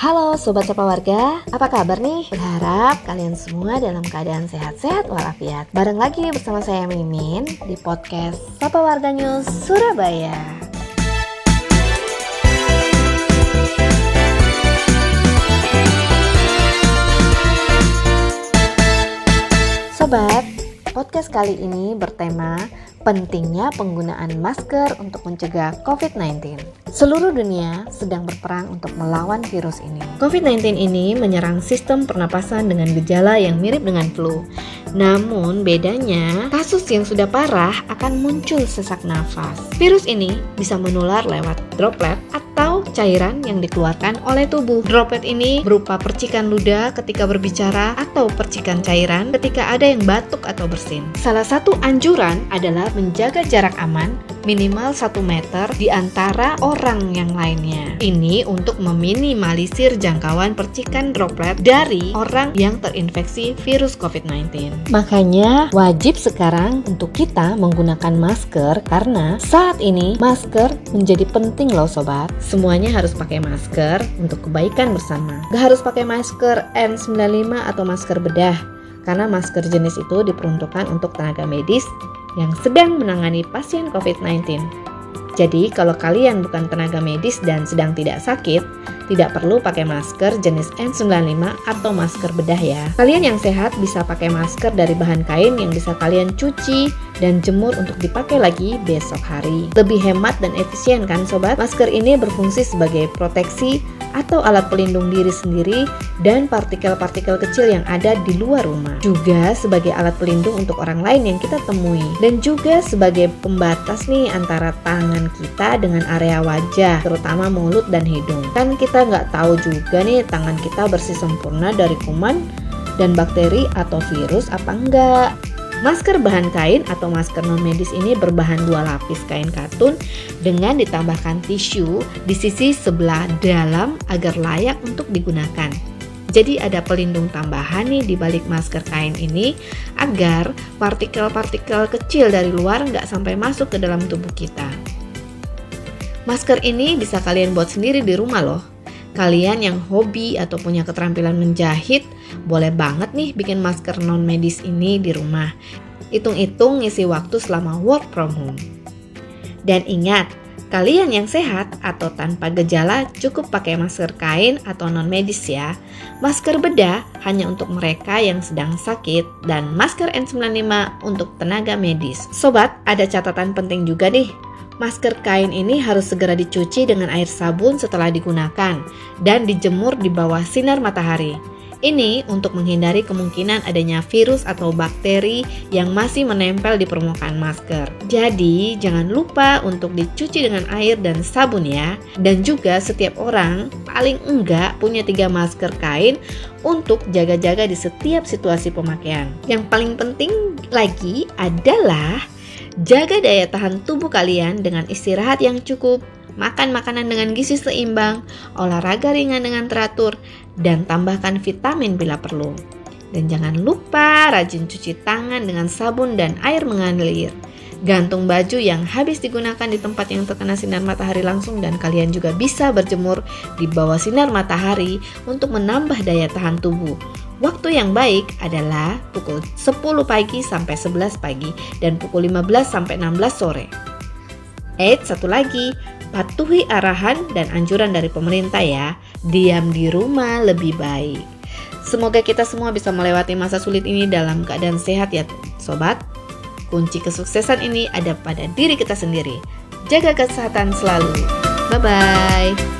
Halo Sobat Sapa Warga, apa kabar nih? Berharap kalian semua dalam keadaan sehat-sehat walafiat. Bareng lagi bersama saya Mimin di podcast Sapa Warga News Surabaya podcast kali ini bertema pentingnya penggunaan masker untuk mencegah COVID-19. Seluruh dunia sedang berperang untuk melawan virus ini. COVID-19 ini menyerang sistem pernapasan dengan gejala yang mirip dengan flu. Namun bedanya, kasus yang sudah parah akan muncul sesak nafas. Virus ini bisa menular lewat droplet atau cairan yang dikeluarkan oleh tubuh. Droplet ini berupa percikan ludah ketika berbicara atau percikan cairan ketika ada yang batuk atau bersin. Salah satu anjuran adalah menjaga jarak aman minimal 1 meter di antara orang yang lainnya. Ini untuk meminimalisir jangkauan percikan droplet dari orang yang terinfeksi virus COVID-19. Makanya wajib sekarang untuk kita menggunakan masker karena saat ini masker menjadi penting loh sobat. Semuanya harus pakai masker untuk kebaikan bersama. Gak harus pakai masker N95 atau masker bedah karena masker jenis itu diperuntukkan untuk tenaga medis yang sedang menangani pasien COVID-19. Jadi, kalau kalian bukan tenaga medis dan sedang tidak sakit, tidak perlu pakai masker jenis N95 atau masker bedah ya. Kalian yang sehat bisa pakai masker dari bahan kain yang bisa kalian cuci dan jemur untuk dipakai lagi besok hari. Lebih hemat dan efisien kan sobat? Masker ini berfungsi sebagai proteksi atau alat pelindung diri sendiri dan partikel-partikel kecil yang ada di luar rumah. Juga sebagai alat pelindung untuk orang lain yang kita temui dan juga sebagai pembatas nih antara tangan kita dengan area wajah, terutama mulut dan hidung. Kan kita nggak tahu juga nih tangan kita bersih sempurna dari kuman dan bakteri atau virus apa enggak. Masker bahan kain atau masker non medis ini berbahan dua lapis kain katun dengan ditambahkan tisu di sisi sebelah dalam agar layak untuk digunakan. Jadi ada pelindung tambahan nih di balik masker kain ini agar partikel-partikel kecil dari luar nggak sampai masuk ke dalam tubuh kita. Masker ini bisa kalian buat sendiri di rumah loh. Kalian yang hobi atau punya keterampilan menjahit, boleh banget nih bikin masker non medis ini di rumah. Hitung-hitung ngisi waktu selama work from home. Dan ingat, kalian yang sehat atau tanpa gejala cukup pakai masker kain atau non medis ya. Masker bedah hanya untuk mereka yang sedang sakit dan masker N95 untuk tenaga medis. Sobat, ada catatan penting juga nih Masker kain ini harus segera dicuci dengan air sabun setelah digunakan dan dijemur di bawah sinar matahari. Ini untuk menghindari kemungkinan adanya virus atau bakteri yang masih menempel di permukaan masker. Jadi, jangan lupa untuk dicuci dengan air dan sabun ya. Dan juga setiap orang paling enggak punya tiga masker kain untuk jaga-jaga di setiap situasi pemakaian. Yang paling penting lagi adalah Jaga daya tahan tubuh kalian dengan istirahat yang cukup, makan makanan dengan gizi seimbang, olahraga ringan dengan teratur, dan tambahkan vitamin bila perlu. Dan jangan lupa rajin cuci tangan dengan sabun dan air mengalir. Gantung baju yang habis digunakan di tempat yang terkena sinar matahari langsung dan kalian juga bisa berjemur di bawah sinar matahari untuk menambah daya tahan tubuh. Waktu yang baik adalah pukul 10 pagi sampai 11 pagi dan pukul 15 sampai 16 sore. Eits, satu lagi, patuhi arahan dan anjuran dari pemerintah ya. Diam di rumah lebih baik. Semoga kita semua bisa melewati masa sulit ini dalam keadaan sehat ya, sobat. Kunci kesuksesan ini ada pada diri kita sendiri. Jaga kesehatan selalu. Bye bye.